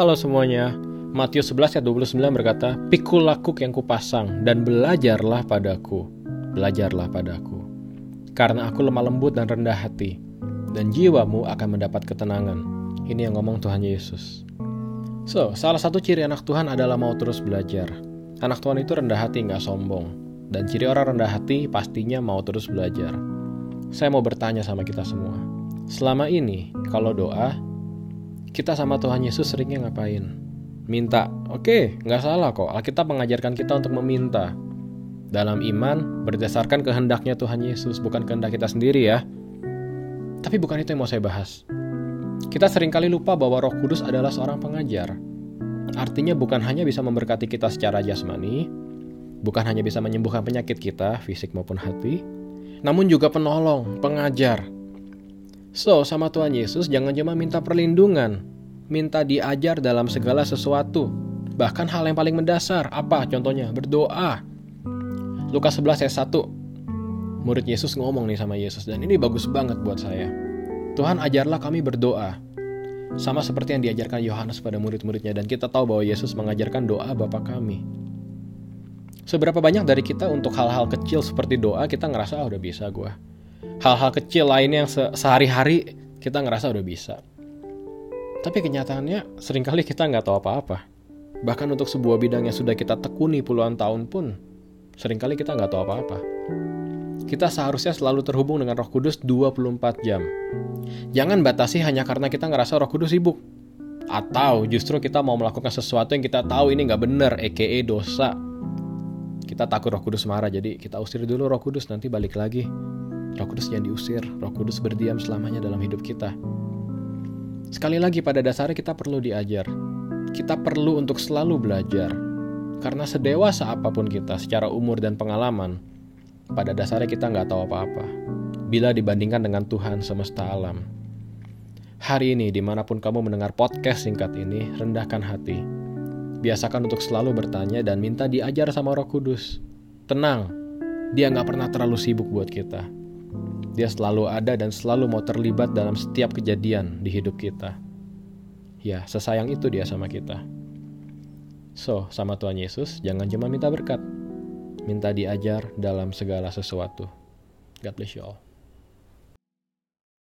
Halo semuanya, Matius 11 ayat 29 berkata, Pikul lakuk yang kupasang dan belajarlah padaku, belajarlah padaku. Karena aku lemah lembut dan rendah hati, dan jiwamu akan mendapat ketenangan. Ini yang ngomong Tuhan Yesus. So, salah satu ciri anak Tuhan adalah mau terus belajar. Anak Tuhan itu rendah hati, nggak sombong. Dan ciri orang rendah hati pastinya mau terus belajar. Saya mau bertanya sama kita semua. Selama ini, kalau doa, kita sama Tuhan Yesus seringnya ngapain? Minta. Oke, nggak salah kok. Alkitab mengajarkan kita untuk meminta. Dalam iman, berdasarkan kehendaknya Tuhan Yesus, bukan kehendak kita sendiri ya. Tapi bukan itu yang mau saya bahas. Kita sering kali lupa bahwa roh kudus adalah seorang pengajar. Artinya bukan hanya bisa memberkati kita secara jasmani, bukan hanya bisa menyembuhkan penyakit kita, fisik maupun hati, namun juga penolong, pengajar, So, sama Tuhan Yesus jangan cuma minta perlindungan, minta diajar dalam segala sesuatu. Bahkan hal yang paling mendasar, apa contohnya? Berdoa. Lukas 11 ayat 1. Murid Yesus ngomong nih sama Yesus dan ini bagus banget buat saya. Tuhan ajarlah kami berdoa. Sama seperti yang diajarkan Yohanes pada murid-muridnya dan kita tahu bahwa Yesus mengajarkan doa Bapa kami. Seberapa banyak dari kita untuk hal-hal kecil seperti doa kita ngerasa ah, udah bisa gue hal-hal kecil lainnya yang se sehari-hari kita ngerasa udah bisa. Tapi kenyataannya sering kali kita nggak tahu apa-apa. Bahkan untuk sebuah bidang yang sudah kita tekuni puluhan tahun pun, sering kali kita nggak tahu apa-apa. Kita seharusnya selalu terhubung dengan roh kudus 24 jam. Jangan batasi hanya karena kita ngerasa roh kudus sibuk. Atau justru kita mau melakukan sesuatu yang kita tahu ini nggak benar, aka dosa. Kita takut roh kudus marah, jadi kita usir dulu roh kudus, nanti balik lagi. Roh Kudus yang diusir, Roh Kudus berdiam selamanya dalam hidup kita. Sekali lagi pada dasarnya kita perlu diajar. Kita perlu untuk selalu belajar. Karena sedewasa apa pun kita secara umur dan pengalaman, pada dasarnya kita nggak tahu apa-apa. Bila dibandingkan dengan Tuhan semesta alam. Hari ini, di mana pun kamu mendengar podcast singkat ini, rendahkan hati. Biasakan untuk selalu bertanya dan minta diajar sama roh kudus. Tenang, dia nggak pernah terlalu sibuk buat kita. Dia selalu ada dan selalu mau terlibat dalam setiap kejadian di hidup kita. Ya, sesayang itu dia sama kita. So, sama Tuhan Yesus, jangan cuma minta berkat. Minta diajar dalam segala sesuatu. God bless you all.